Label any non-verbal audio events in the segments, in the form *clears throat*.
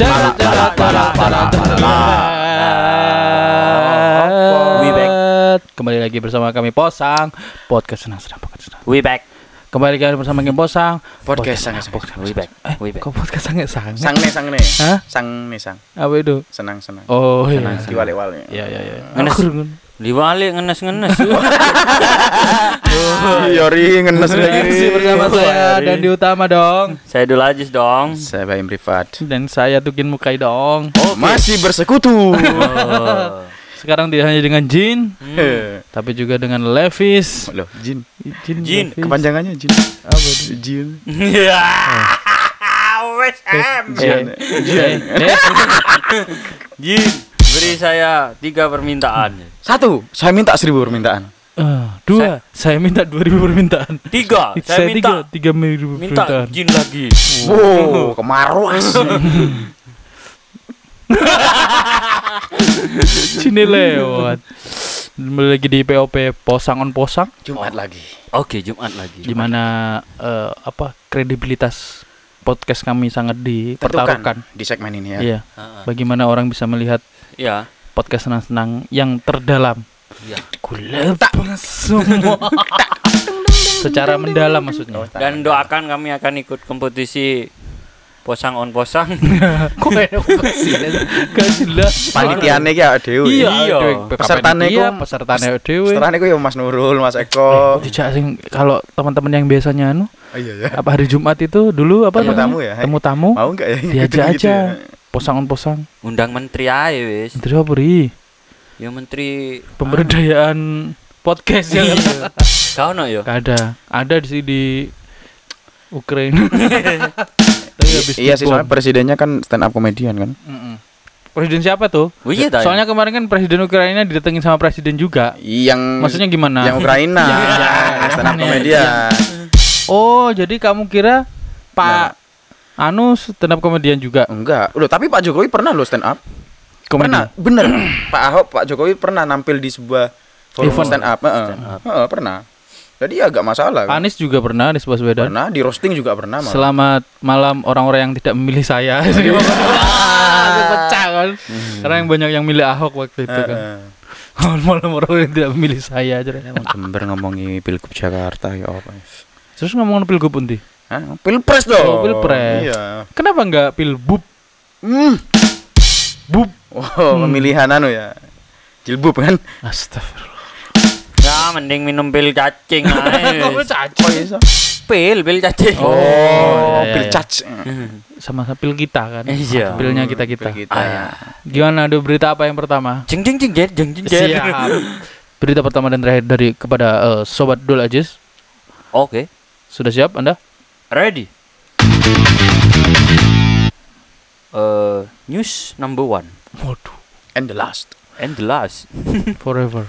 We back. Kembali lagi bersama kami Posang Podcast senang senang podcast senang. We back. Kembali lagi bersama kami Posang Podcast sange. Podcast We back. Eh, We back. kok podcast sange sange? Sang nih sang. Hah? Sang nih sang. Apa itu? Senang senang. Oh iya. Senang, Di wale wale. Iya iya *laughs* iya. Ngenes. Aku ngen- Diwalik ngenes-ngenes. Iya ngenes Masih bersama saya dan di utama dong. Saya dulu aja dong. Saya Baim Rifat. Dan saya Tukin Mukai dong. Masih bersekutu. Oh. Sekarang tidak hanya dengan Jin, Eh, tapi juga dengan Levis. Loh, Jin. Jin, Jin, Levis. Kepanjangannya Jin. apa itu? Jin. Ya. Wes em. Jin. Eh, eh, Jin, beri saya tiga permintaan. Satu, saya minta seribu permintaan. eh, dua, saya minta 2000 permintaan. Tiga, *laughs* saya saya minta tiga, tiga ribu minta permintaan. Jin lagi. Wow, kemarwas. Sini *laughs* lewat. Lagi di POP Posang on Posang. Jumat lagi. Oke, Jumat lagi. Di mana eh, apa kredibilitas podcast kami sangat dipertaruhkan. Tentukan di segmen ini ya. Iya. Ah, ah. Bagaimana orang bisa melihat Ya. podcast senang-senang yang terdalam. Ya. Kulepas semua. Secara mendalam maksudnya. Dan doakan kami akan ikut kompetisi posang on posang. *laughs* Kok enak sih? *laughs* Gak jelas. Panitiane ki awake dhewe. Iya, Iya. Pesertane iya, ku- pesertane dewe. Setelahnya ku ya Mas Nurul, Mas Eko. Tidak sing kalau teman-teman yang biasanya anu Oh, iya ya. apa hari Jumat itu dulu apa Temu tamu ya? Temu tamu. Mau enggak ya? Diajak aja. Ya? Posang on posang. Undang menteri aja wis. Menteri apa ri? Ya menteri Pemberdayaan podcast ya. Iya. Kau no yo. Ada. Ada di sini di Ukraina. *laughs* Tapi habis Iya sih, soalnya presidennya kan stand up comedian kan. Mm-mm. Presiden siapa tuh? Oh iya. Soalnya kemarin kan presiden Ukraina didatengin sama presiden juga. Yang Maksudnya gimana? yang Ukraina, *laughs* Iya, iya. stand up Iya, comedian. Oh, jadi kamu kira Pak Anu stand up komedian juga? Enggak. Loh, tapi Pak Jokowi pernah loh stand up. Komedi. Pernah, bener. Pak Ahok, Pak Jokowi pernah nampil di sebuah forum Event. stand up. Heeh. Stand up. Heeh, pernah. Jadi ya agak masalah. kan. Anies juga pernah Anies Baswedan. Pernah di roasting juga pernah malah. Selamat malam orang-orang yang tidak memilih saya. *laughs* Iya. pecah kan. Karena yang banyak yang milih Ahok waktu itu kan. Heeh. *laughs* Malam orang yang tidak memilih saya aja. Emang Jember ngomongi Pilgub Jakarta ya apa? Terus ngomong pilgub pundi? Hah? Pilpres dong. Oh, Pilpres. Iya. Kenapa enggak pilbub? Hmm. Bub. Oh, Hmm. pemilihan anu ya. Jilbub kan? Astagfirullah. Ya mending minum pil cacing aja. *laughs* Kamu Oh, iya. Pil, pil cacing. Oh, Oh, iya, pil iya. cac. Sama pil kita kan. Iya. Pilnya kita-kita. Pil kita. Ah, ya. Gimana ada berita apa yang pertama? Jeng jeng jeng jeng jeng jet. Siap. Berita pertama dan terakhir dari kepada eh, sobat Dul Aziz. Oke, Sudah siap Anda? Ready. Eh, news number one Waduh. And the last. and the last. *laughs* Forever.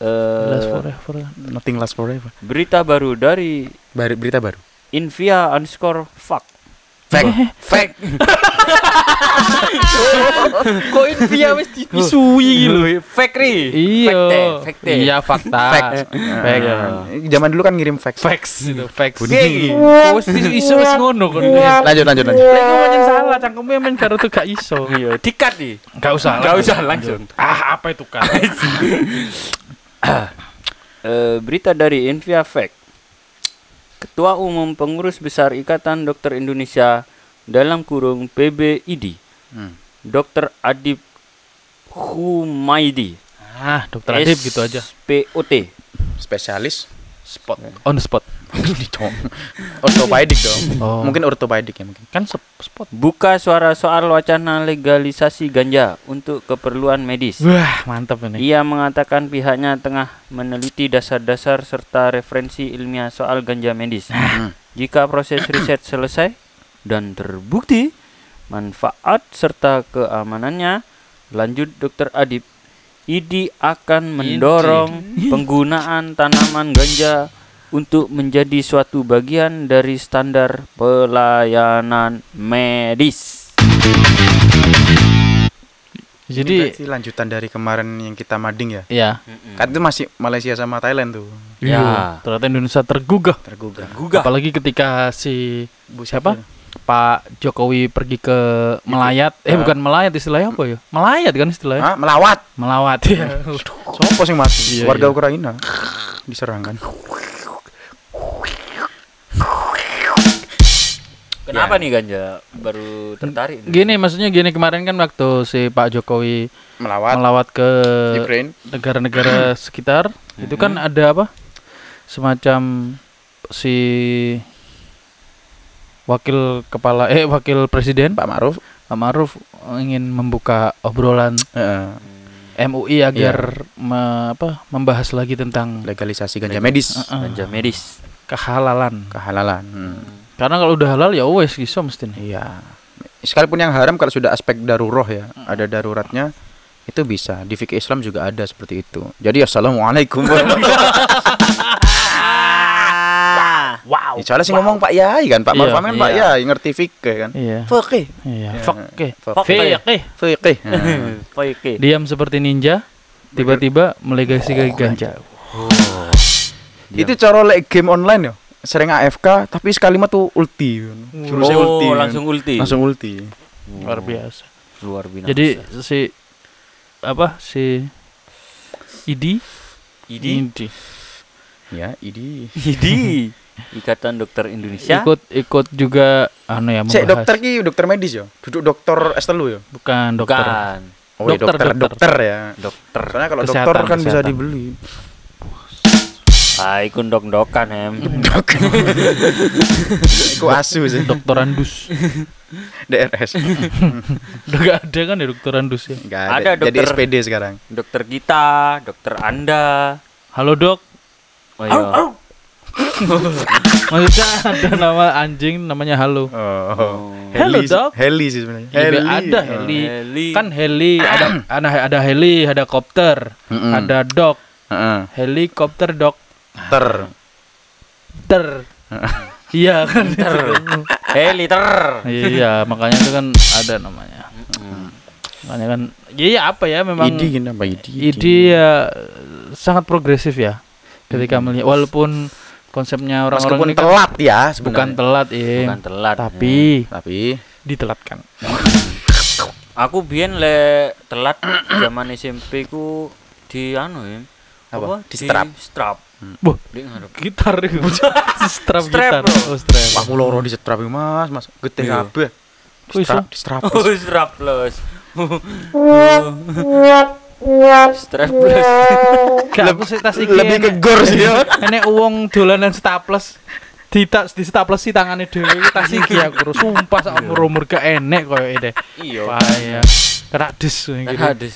Last Eh, forever. Nothing lasts forever. berita baru dari Bar berita baru. Invia underscore fuck. Fact. Fact. Kok Invia wis dipisui lho. Fake ri. *laughs* Iya. Fakte, fakte. Iya fakta. Fact. Fact. Eh, Zaman dulu kan ngirim fax. Facts itu. Oh, wis iso wis ngono kon. Lek Lanjut lanjut lanjut. ngomongin salah cangkemnya men karo tuh gak iso. Iya, dikat nih. Gak usah. Gak usah langsung. Ah, apa itu kan? *laughs* Eh, berita dari Invia Fact. Ketua Umum Pengurus Besar Ikatan Dokter Indonesia dalam kurung PBID, Hmm. Dr. Adib Humaidi, Ah, dokter Adib gitu aja. SPOT. Spesialis. Spot. On the spot. Dong. Ortopedik dong. Oh. Mungkin ortopedik ya mungkin. Kan spot. Buka suara soal wacana legalisasi ganja untuk keperluan medis. Wah, mantap ini. Ia mengatakan pihaknya tengah meneliti dasar-dasar serta referensi ilmiah soal ganja medis. Hmm. Jika proses riset selesai dan terbukti manfaat serta keamanannya, lanjut Dr. Adib, ID akan mendorong penggunaan tanaman ganja untuk menjadi suatu bagian dari standar pelayanan medis. Jadi Berarti lanjutan dari kemarin yang kita mading ya. ya. Kan itu masih Malaysia sama Thailand tuh. Ya. Iya. Ternyata Indonesia tergugah. Tergugah. Gugah. Apalagi ketika si Bu siapa? Pak Jokowi pergi ke melayat, eh Ah. bukan melayat istilahnya apa ya? Melayat kan istilahnya? Hah? melawat Melawat ya. Sopo sing mati? Iya, Warga iya. Ukraina diserang kan. Kenapa Ya. nih Ganja baru tertarik? nih? Gini maksudnya gini kemarin kan waktu si Pak Jokowi Melawat melawat ke negara-negara *clears throat* sekitar itu kan ada apa semacam si wakil kepala eh wakil presiden Pak Maruf. Pak Maruf ingin membuka obrolan Heeh. MUI agar me- apa membahas lagi tentang legalisasi ganja medis, Heeh. Ganja medis. kehalalan kehalalan. Hmm. Karena kalau udah halal ya wes iso mesti nih Iya. Sekalipun yang haram kalau sudah aspek daruroh ya, ada daruratnya itu bisa. Di fikih Islam juga ada seperti itu. Jadi assalamualaikum. *laughs* Wow. Ya, soalnya sih ngomong Pak Yai kan, Pak Maruf Iya, Pak iya. Yai ngerti fikih kan. iya Fikih. iya Iya. Fakih. Fakih. Fakih. Fikih. Nah. *laughs* Oke. diam seperti ninja tiba-tiba melegasi ganja Itu cara lek game online ya. Sering AFK tapi sekali mah tuh ulti. Jurusnya Oh, ulti. kan. langsung ulti. Langsung ulti. luar biasa Luar biasa. jadi si apa si Idi Idi. Idi Ya, ini. Idi. *laughs* Ikatan Dokter Indonesia. ikut ikut juga anu ya Cek dokter ki dokter medis ya. Duduk dokter S3 ya. bukan dokter Bukan. Oh, iya, Dokter, dokter, dokter. dokter ya. Dokter. Soalnya kalau Kesehatan, dokter kan bisa kesehatan. dibeli. Ah, ikut dok-dokan em. Iku *laughs* asu sih. doktorandus DRS. *laughs* *laughs* udah gak ada kan ya doktorandus ya Enggak Ada ada. Jadi dokter- SPD sekarang. Dokter kita, dokter Anda. halo dok Oh iya. maksudnya ada nama anjing namanya halo Oh. Hello, Heli sih- Dok. Heli sih sebenarnya. Ya, Heli. ada Oh. heli. Heli. kan heli ada ada *clears throat* ada heli ada kopter Mm-mm. ada dok Heeh. helikopter dok Ter. ter *laughs* iya kan Heli ter. iya makanya itu kan ada namanya makanya kan iya apa ya memang Idi kenapa Idi? ide ya sangat progresif ya ketika melihat walaupun konsepnya orang-orang Meskipun ini kan telat ya bukan sebenarnya. telat ya Bukan telat. tapi Tapi ditelatkan Aku biyen le telat *coughs* zaman SMP ku di anu ya. Apa? Di strap. strap. Wah, Di ngarep. gitar itu *laughs* strap, Strap, gitar oh strap Wah, aku loro di setrap iki, Mas, Mas. Gede Iya. kabeh. Strap, strap. Oh, strap plus. strap plus. Gak aku sih tas iki Lebih ke gor sih ya. *laughs* enek uang dolanan staples di tas di staples sih tangannya dhewe tas iki *laughs* aku sumpah sak umur umur gak enek koyo ide Iya. payah kena Kan gitu. hadis.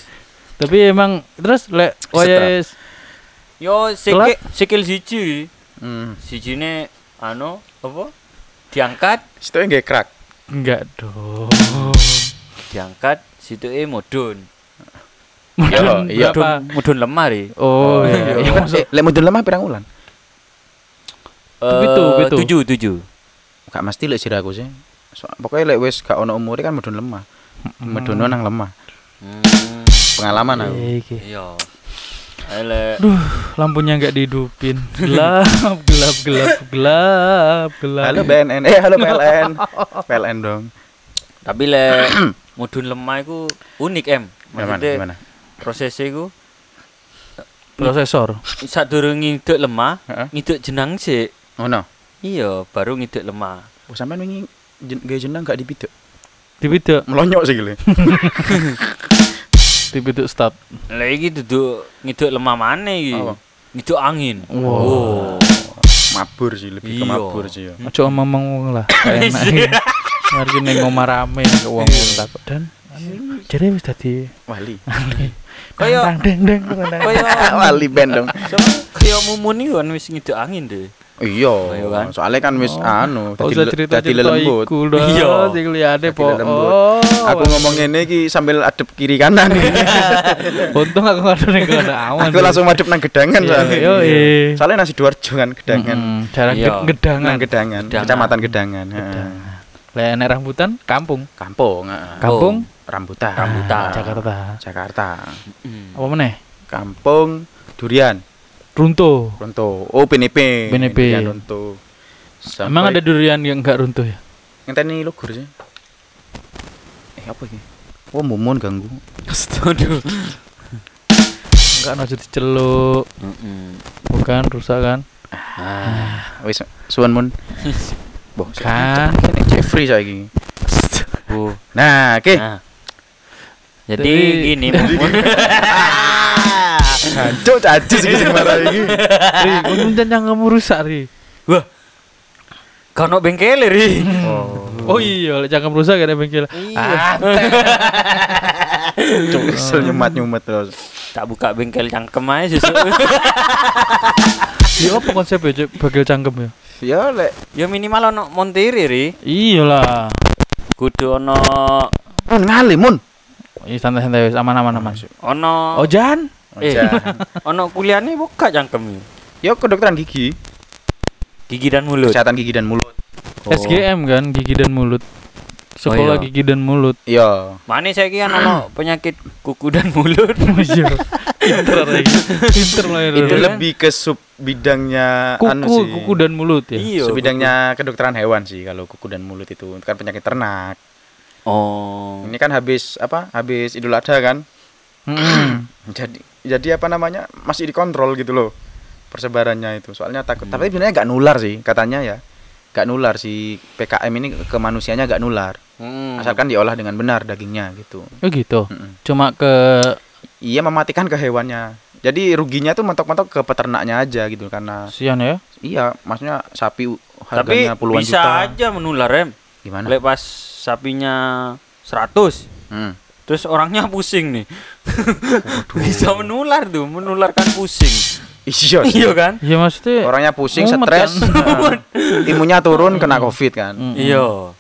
tapi emang terus lek waya Yo sikil sikil siji. Hmm. Sijine anu apa? Diangkat, Situ nggak crack. enggak dong diangkat situ eh mudun. Mudun iya. berapa? Mudun, mudun lemari. oh iya iya maksud Eh, lek mudun lemah pirang ulan? Pitu, Eh, pitu. Tujuh, tujuh. Gak mesti lek siraku sih. So, pokoknya lek wis gak ono umure kan mudun lemah. Mudun nang lemah. Hmm, Pengalaman aku. Iya, iki. iya. Ele Duh, lampunya nggak dihidupin. Gelap, gelap, gelap, gelap, gelap. Halo BNN. Eh, halo PLN. *laughs* PLN dong. tapi le *clears throat* mudun lemah iku unik em. Gimana? Maksudnya Gimana? prosesnya iku Prosesor. sadurunge ngiduk lemah, Heeh. ngiduk jenang sih. Oh no. Iya, baru ngiduk lemah. Oh, sampean wingi jen gawe jeneng gak dipiduk. Dipiduk, Melonyok sih gile. *laughs* dipiduk start. Lah iki duduk ngiduk lemah mana iki? Apa? Ngiduk angin. Wow. Oh. Mabur sih, lebih ke Iya. mabur sih ya. *laughs* Ojo *laughs* ngomong lah. Enak. Mari ning omah rame ke wong takut dan jadi wis dadi Wali. Kaya deng deng kaya Wali band dong. kaya mumun kan wis ngiduk angin deh. Iya, Iya kan? soalnya kan wis Oh. anu, dadi dadi dah. Iya. Sing liyane po. Oh. Aku ngomong ini iki sambil adep kiri kanan. *laughs* *laughs* Untung aku ada ning kono awan. Aku langsung madep nang gedangan Iya, soalnya. iya, iya. Soalnya nasi Sidoarjo kan gedangan. Mm, Iya. ged- gedangan. Nang gedangan, kecamatan gedangan. Lah rambutan kampung. Kampung. Kampung Rambutan. Rambutan. Jakarta. Jakarta. Hmm. Apa meneh? Kampung Durian. Runtuh. Runtuh. Oh, PNP. PNP. Durian runtuh. Emang ada Sampai- durian yang enggak runtuh ya? ngenteni lugur sih. Eh apa iki? Oh, mumun ganggu. Aduh. Enggak aja diceluk. Mm-mm. Bukan rusak kan? Ah, Wis suwun mun. *laughs* Boh, Kan. kene Jeffrey saiki. bu. Nah, oke. Nah. Jadi Jadi- gini, Mumun. *laughs* *laughs* Hancur cacis iki sing marah iki. Ri, untung jangan kamu rusak, Ri. Wah. Kau no bengkel ri. Oh. Oh iya, lek jangan rusak ada bengkel. Iya. Kesel nyumat-nyumat terus. Tak buka bengkel cangkem aja susu. Iya apa konsep ya, Cuk? bengkel cangkem ya? Ya lek ya minimal ono montiri ri. Iyalah. Kudu ono mun ngali mun. Iya santai-santai wis aman-aman aman. ono Oh, Jan. Eh *laughs* ono kuliahnya buka cangkem. Ya kedokteran gigi, Gigi dan mulut. kesehatan gigi dan mulut. Oh. SGM kan, gigi dan mulut. Sekolah iya. gigi dan mulut. Iya. Mana saya kan ono penyakit kuku dan mulut. *laughs* Oh iya. Pinter lagi. Pinter lah Itu ya. lebih ke sub bidangnya anu kuku, sih. kuku dan mulut ya. Iya. Sub bidangnya kedokteran hewan sih kalau kuku dan mulut itu. Itu kan penyakit ternak. Oh. Ini kan habis apa? Habis Idul Adha kan. Mm-mm. *clears throat* Jadi jadi apa namanya? Masih dikontrol gitu loh persebarannya itu. Soalnya takut. Tapi sebenarnya nggak nular sih katanya ya. Gak nular si PKM ini ke manusianya gak nular. Hmm. Asalkan diolah dengan benar dagingnya gitu. Oh gitu. Mm-mm. Cuma ke Iya mematikan ke hewannya. Jadi ruginya tuh mentok-mentok ke peternaknya aja gitu karena sian ya. iya maksudnya sapi u- Tapi harganya puluhan bisa juta. aja menular rem. Gimana? Lek pas sapinya 100 Hmm. Terus orangnya *laughs* pusing nih. Bisa menular tuh, menularkan pusing. Iya iya kan? Iya maksudnya Orangnya pusing, Mumet stres, kan? *laughs* imunnya turun kena covid kan. Mm-mm. Iya.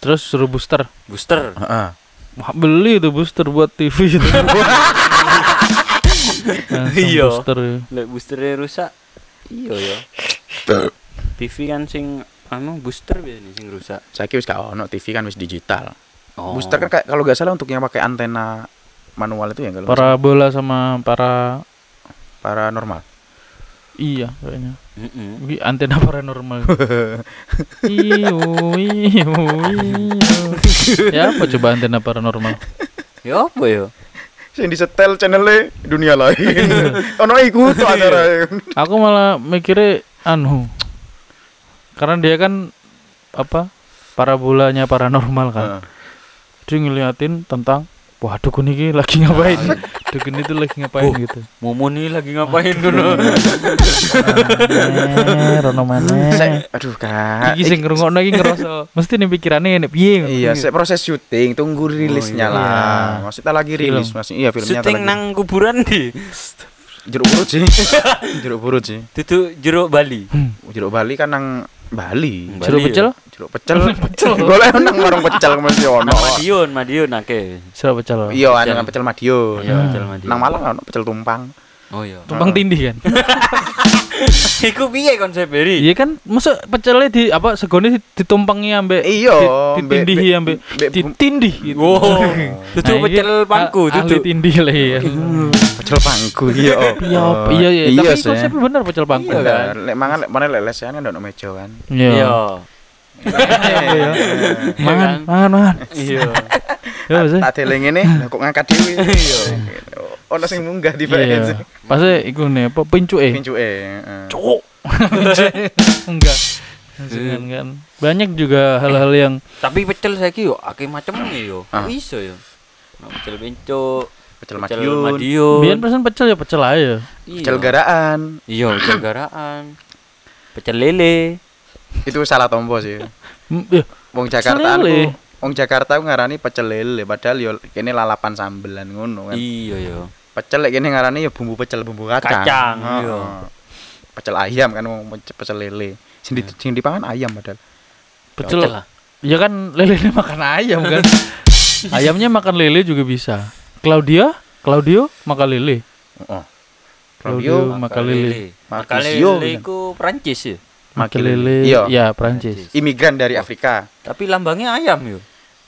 Terus suruh booster. Booster. Heeh. Wah, beli tuh booster buat TV itu. *laughs* Iya. Booster. ya. Lek boosternya rusak. Iya ya. TV kan sing anu booster biasanya sing rusak. Saiki wis gak ono TV kan wis digital. Oh. Booster kan kayak kalau nggak salah untuk yang pakai antena manual itu ya kalau Parabola sama para salah. paranormal. iya kayaknya. Mm-mm. Ini antena paranormal. iyo, iyo, iyo. ya apa coba antena paranormal? Ya apa ya? Sing disetel channelnya dunia lain. *laughs* ono iku tuh acara. Aku malah mikirnya anu. Karena dia kan apa? Parabolanya paranormal kan. Heeh. Dia ngeliatin tentang wah dukun ini lagi ngapain? *laughs* dukun itu lagi ngapain Oh. gitu. Momo nih lagi ngapain dulu? Rono mana? Saya- aduh kak. Iki sing ngrungokno iki ngerasa mesti nih pikirane nek piye. Iya, saya proses syuting, tunggu rilisnya iya. lah. Maksudnya lagi Film. rilis, masih iya filmnya Syuting lagi. nang kuburan di jeruk purut sih. *laughs* jeruk purut sih. Tutu jeruk Bali. Jeruk Bali kan nang Bali. Bali Jeruk ya? pecel? Jeruk pecel. *laughs* pecel. *laughs* Golek nang warung pecel mesti ono. Nang Madiun, Madiun ake. Jeruk pecel. Iya, nang pecel Madiun. Iya, pecel Madiun. Nang Malang ono pecel tumpang. Oh iya. Tumpang tindih kan. *laughs* Iku piye konsep beri? Iya kan, masa pecelnya di apa segone di- ditumpangi ambek Iya, ditindihi mbek- ambek ditindih gitu. Wow. Nah, iki pecel pangku, ahli tutu. tindih lah ya. Pecel pangku iya. Iya, iya iya, Iya tapi sih. konsepnya bener pecel pangku. Iya kan? Lek mangan lek mana lek lesehan kan ono meja kan. Iya. Iya. Iya. Iya Mangan, mangan, mangan. Iya. Ya sih. Tak deleng ngene, lah kok ngangkat dhewe. Iya. Ono sing munggah di bae. Iya. Pasti iku nih apa pincuke. Pincuke. heeh. Cuk. *laughs* Enggak. Jangan kan. Banyak juga hal-hal yang Tapi pecel saiki yo akeh macemnya yo. Ah. Iso yo. Nah, pecel bencok, Pecel Madiun. Madiun. biar persen pecel ya pecel aja. Iya. Pecel garaan. Iya, pecel garaan. Pecel lele. Itu salah tompo sih. Ya, Wong Jakarta lele. aku, wong Jakarta ku ngarani pecel lele padahal yo kene lalapan sambelan ngono kan. Iya yo. Pecel lek kene ngarani yo bumbu pecel bumbu kacang. Kacang, Heeh. iya. Pecel ayam kan pecel, pecel lele. Sing di, sing dipangan ayam padahal. pecel. lah. Ya kan lele ini makan ayam kan. *laughs* Ayamnya makan lele juga bisa. Claudia, Claudio makan lele. Heeh. Claudio makan lele. Makan lele kan. iku Prancis ya. Makan lele. Iya. Ya, Prancis. Imigran dari Afrika. Tapi lambangnya ayam yo.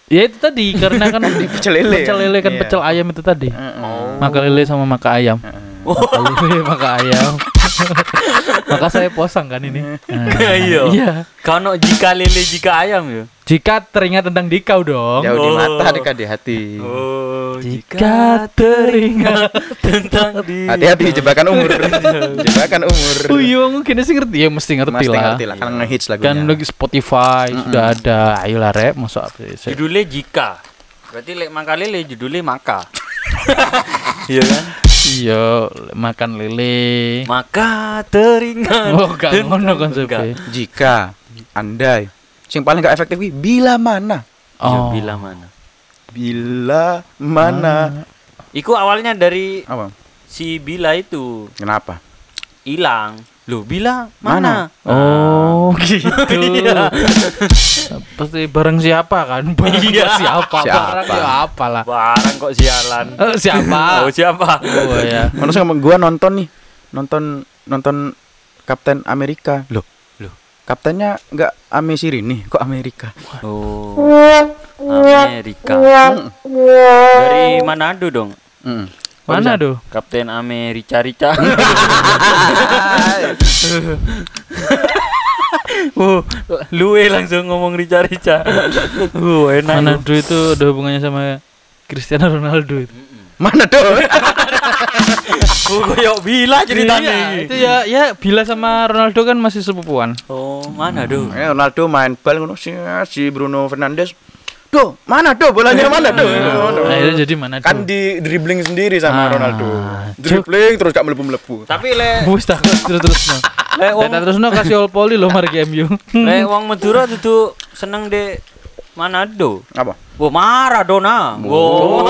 Ya itu tadi karena kan *laughs* Pecel lele. pecel lele kan Iya. pecel ayam itu tadi. Oh. Makan lele sama makan ayam. Makan lele *laughs* makan ayam. Maka saya posang kan ini. Nah, *laughs* Iya. Iya. Kano jika lele jika ayam ya. Jika teringat tentang dikau dong. Jauh di Oh. mata dekat di hati. Oh, Jika teringat tentang di *laughs* Hati-hati jebakan umur. *laughs* jebakan umur. Oh iya, mungkin sih ngerti ya mesti ngerti Mesti lah. ngerti lah kan ngehits lagunya. Kan lagi Spotify sudah ada. Ayolah rep, masuk apa sih? Judulnya jika. Berarti lek makale le judulnya maka. Iya kan? Iya, makan lele. Maka teringat. Oh, gak ngono konsepnya. Jika andai sing paling gak efektif ki bila mana? Ya, Oh. bila mana? Bila mana? Iku awalnya dari Apa? si Bila itu Kenapa? hilang. Loh, Bila mana? Oh, *laughs* gitu. Iya. *laughs* Pasti bareng siapa kan? *laughs* Bareng Iya. siapa? Siapa? Bareng ya apa lah. Barang kok sialan. Eh, siapa? *laughs* Oh, siapa? Oh ya. Manusia sama gua nonton nih, nonton nonton Kapten Amerika. Loh, Loh. kaptennya nggak Ame Sirini, kok Amerika? Oh. Amerika. Dari Manado dong. Mm. Mana tuh? Kapten Amerika Rica. *laughs* Oh, luwe langsung ngomong Rica Rica. Oh, enak. Mana lu. tuh itu ada hubungannya sama Cristiano Ronaldo itu. Mana tuh? Oh, koyo bila ceritanya Iya, itu ya ya Bila sama Ronaldo kan masih sepupuan. Oh, mana do? Eh, Ronaldo main bal ngono si, si Bruno Fernandes. Duh, mana tuh bolanya mana tuh? Nah, itu jadi mana tuh? Kan di dribbling sendiri sama Ah, Ronaldo. Dribbling terus gak melebu-melebu. Tapi le Wis tak terus terus no. le wong terus no kasih all poli lo mari ke MU. le wong Madura tuh seneng de Manado. Apa? Wo Maradona. Wo.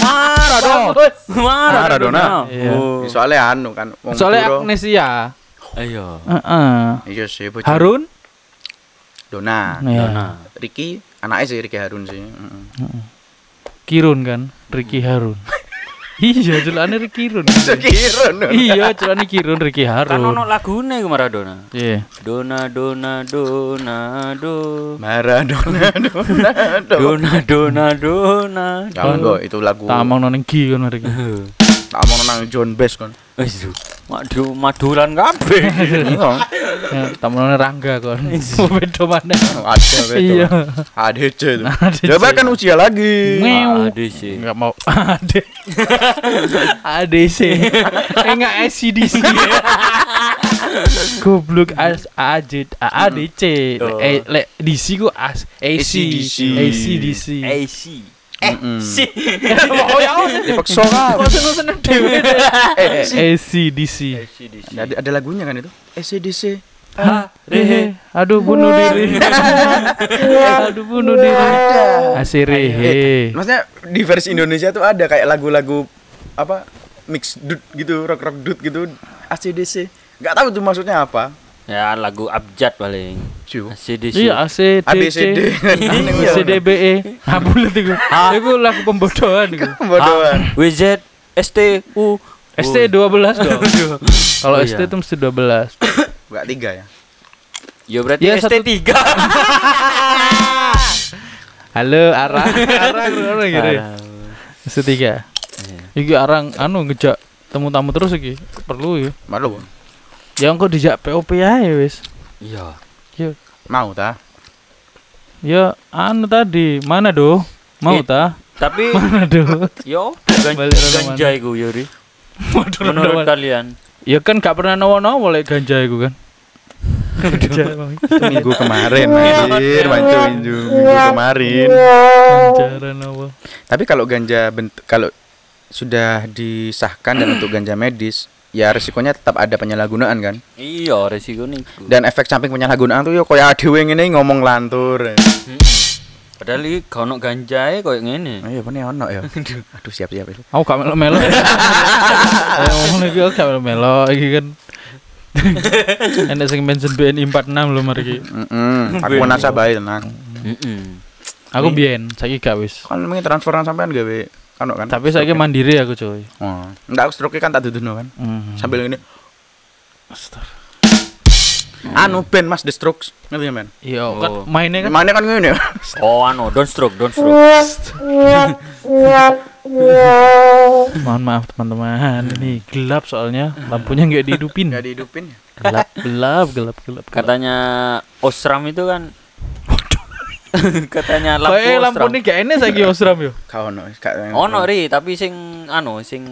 Maradona. Maradona. Maradona. Iya. Oh. Soalnya anu kan wong Soalnya amnesia. Ayo. Heeh. Iya sih, bocah. Harun? Dona. Iya. Dona. Ricky anaknya sih Ricky Harun sih. Kirun kan, Ricky Harun. Iya, jelane Ricky Kirun. Sekirun. *laughs* iya, jelane Kirun Ricky Kan Harun. ono lagune ku Maradona. Iya. Dona dona dona do. Maradona, *laughs* Dona, Dona. Dona dona dona. Jangan kok itu lagu. Tamang nang Ki kan mari. *laughs* Tak mau nang John Bass kan. Wis du. Madu maduran kabeh. *laughs* Iya. Ya, tamang nang Rangga kan. *laughs* Beda mana? Ada betul. Iya. ADC. ADC. Coba kan usia lagi. Ada sih. Enggak mau *laughs* AD. ADC. Eh enggak SCDC. Goblok as AJ ADC. Eh le DC ku as AC AC/DC. ACDC. AC. Eh, si. *laughs* Oh ya. Dipaksa kan. Bosen-bosen *laughs* dhewe. Eh, eh, ACDC. ada, ada lagunya kan itu? SCDC. Ah, rehe. Aduh bunuh diri. Aduh bunuh diri. Asirehe. Maksudnya di versi Indonesia tuh ada kayak lagu-lagu apa mix dut gitu, rock rock dut gitu, ACDC. Gak tahu tuh maksudnya apa. Ya lagu abjad paling. Cu. ACDC. Iya AC ABCD. Iya. CDBE. Ah bulat iku. Iku lagu pembodohan iku. *laughs* Bodohan. WZ ST U ST 12 dong. *laughs* Kalau Oh, ST iya. itu mesti 12. *coughs* Gak tiga ya. Ya berarti Ya, ST 3. Halo Arang. Arang ngono gitu. ST 3. Iki Arang anu ngejak temu-tamu terus iki. Perlu ya. Malu. Ya engko dijak POP ae wis. Iya. Ya, Mau ta? ya anu tadi, mana do? Mau Eh. ta? Tapi *laughs* Mana do? yo ganja iku Yuri. Menurut kalian? Ya kan gak pernah nawa-nawa oleh ganja iku kan. *laughs* Minggu kemarin anjir, minggu, minggu kemarin. Ganja nawa. Tapi kalau ganja bentuk kalau sudah disahkan dan untuk ganja medis, ya resikonya tetap ada penyalahgunaan kan. Iya, resiko niku. Dan efek samping penyalahgunaan tuh yo koyo dhewe ngene ngomong lantur. Mm-mm. Padahal iki gak ono ganjae koyo ngene. Oh iya bener ono ya. Aduh siap siap. siap. Aku gak melo-melo. *laughs* Ngomong aku gak melo-melo iki kan. *laughs* Enak sing mention BNI 46 lho mari iki. Heeh. Aku nasabah tenang. Heeh. Aku biyen, saiki gak wis. Kan mungkin transferan sampean gawe kan kan. Tapi saiki mandiri aku coy. Oh, enggak aku stroke kan tak duduno kan. Hmm. Sambil ini Astagfirullah. anu band Mas The Strokes ngerti ya men Iya, Oh. kan mainnya kan mana kan ngene ya *laughs* Oh, anu, don't stroke, don't stroke. *laughs* mohon maaf teman-teman. Ini gelap soalnya lampunya nggak dihidupin. nggak dihidupin ya gelap, gelap, gelap, gelap. Katanya Osram itu kan *laughs* katanya lampu Kayak Osram. lampu ini gak enak lagi Osram yo. kau no gak- Ono ri, tapi sing anu, sing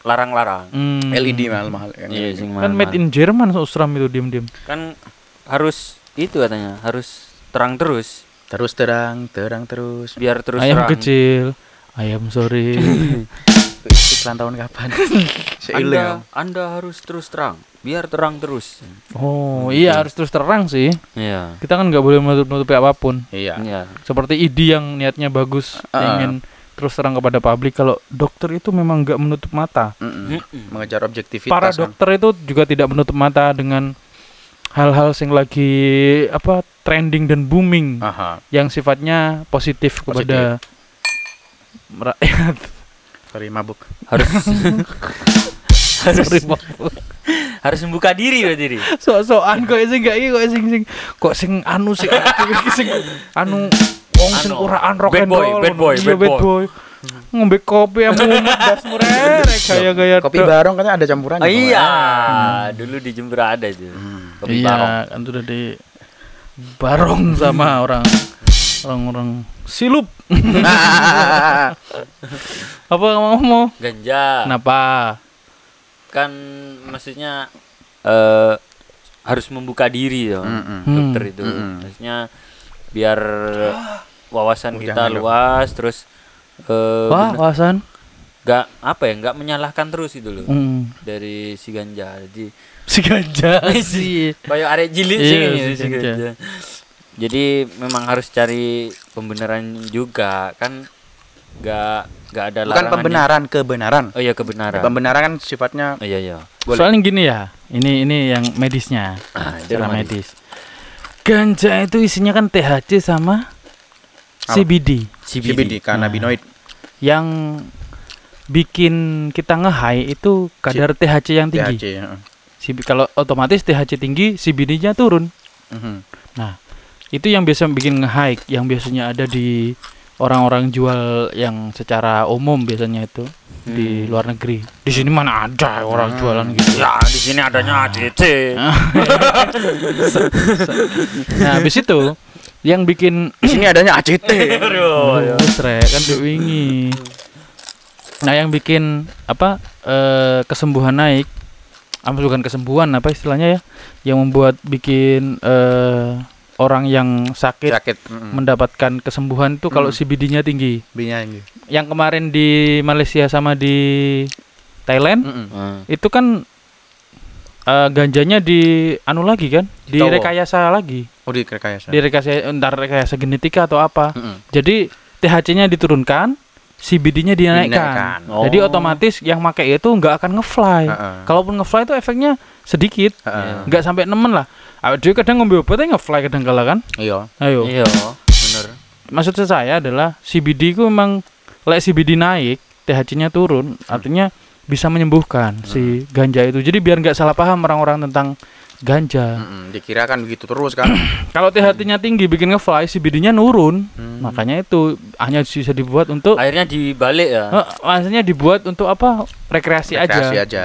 larang-larang. Hmm. LED mahal mahal kan Iya, sing Kan mahal-mahal. made in Jerman Osram itu diem-diem. kan harus itu katanya, harus terang terus terus terang terang terus biar terus ayam terang. kecil, ayam sore. *laughs* iklan tahun kapan *laughs* Anda, anda harus terus terang, biar terang terus. oh iya harus terus terang sih. Iya. Kita kan nggak boleh menutup-nutupi apa pun. iya Iya. Seperti ID yang niatnya bagus, Ah. ingin terus terang kepada publik. Kalau dokter itu memang nggak menutup mata. Mm-mm. Mm-mm. mengejar objektivitas Para kan. dokter itu juga tidak menutup mata dengan hal-hal yang lagi apa trending dan booming aha yang sifatnya positif kepada rakyat. Sorry mabuk Harus *laughs* Sorry, Pak. harus membuka diri berarti diri. sok-sokan kok sing gak iki kok sing sing kok sing anu sing sing anu wong sing Anu, uraan rock bad and boy, roll bad boy, Iya, bad boy. ngombe kopi yang mumet das murek gaya-gaya kopi tok. barong katanya ada campurannya Oh, Bang. iya, dulu di Jember ada itu. Kopi iya barong. kan sudah di barong sama orang orang-orang silup *laughs* apa kamu mau Ganja. kenapa Kan maksudnya eh harus membuka diri ya. Dokter itu. Mm-mm. Maksudnya biar wawasan Oh, kita luas terus eh wah bener- wawasan nggak apa ya nggak menyalahkan terus itu loh hmm. dari si ganja jadi si ganja *laughs* sih *laughs* kayak arek jilid Iya, sih si si ganja. Jadi memang harus cari pembenaran juga kan nggak nggak ada bukan pembenaran kebenaran oh iya kebenaran pembenaran kan sifatnya oh iya iya Boleh. soalnya gini ya ini ini yang medisnya ah, rumah medis ganja itu isinya kan THC sama Apa? CBD CBD, CBD cannabinoid yang bikin kita nge-high itu kadar THC yang tinggi. THC ya. Kalau otomatis THC tinggi, CBD-nya turun. Mhm. Itu yang biasa bikin nge-high, yang biasanya ada di orang-orang jual yang secara umum biasanya itu di Hmm. luar negeri. Di sini mana ada orang jualan gitu. ya di sini adanya ADC *laughs* Nah, habis itu yang bikin di sini adanya ACT *laughs* Aduh, kan wingi. Nah, yang bikin apa eh, kesembuhan naik, apa bukan kesembuhan apa istilahnya ya, yang membuat bikin eh, orang yang sakit sakit mm. mendapatkan kesembuhan itu kalau Hmm. CBD-nya tinggi. binya ini Yang kemarin di Malaysia sama di Thailand Mm-mm. Ah. itu kan eh, ganjanya di anu lagi kan, Ditawa. direkayasa lagi, oh di rekayasa direkayasa entar rekayasa genetika atau apa. Mm-mm. Jadi THC-nya diturunkan, CBD-nya dinaikkan. Dinaikkan. Oh. Jadi otomatis yang pakai itu nggak akan ngefly. Heeh. Kalaupun ngefly itu efeknya sedikit, nggak sampai nemen lah. Awak dhewe kadang ngombe obatnya ngefly kadang kala kan. iya Ayo. iya bener Maksud saya adalah CBD itu memang lek CBD naik, THC-nya turun, artinya bisa menyembuhkan si ganja itu. Jadi biar nggak salah paham orang-orang tentang ganja. Mm-mm. dikira kan begitu terus kan *clears throat* Kalau THC-nya tinggi bikin ngefly, CBD-nya nurun. Hmm. Makanya itu hanya bisa dibuat untuk akhirnya dibalik ya Eh, maksudnya dibuat untuk apa? Rekreasi, rekreasi aja. aja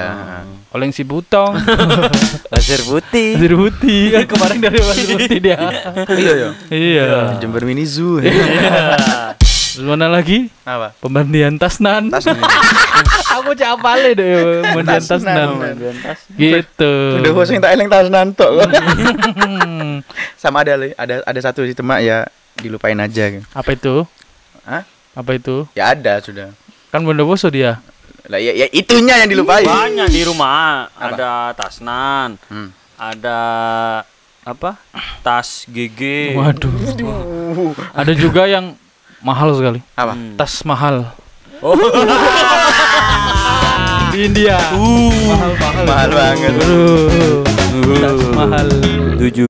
Oleng si butong, *laughs* laser putih pasir putih kan kemarin dari pasir putih dia. iya iya iya. Jember Mini Zoo Terus mana lagi? apa Pembantian tasnan. tas *laughs* Aku cak apale deh pembantian tasnan. Tasnan. Gitu. udah bos yang tak eleng tas nanto *laughs* sama ada ada ada satu di temak ya dilupain aja apa itu? Hah? Apa itu? ya ada sudah Kan bondowoso dia. lah ya, ya itunya yang dilupain banyak di rumah Apa? ada tasnan Hmm. ada apa tas GG Waduh. Ada juga yang mahal sekali. apa Hmm. Tas mahal. Oh. *laughs* Di India. mahal mahal. mahal banget Aduh. Tas mahal. tujuh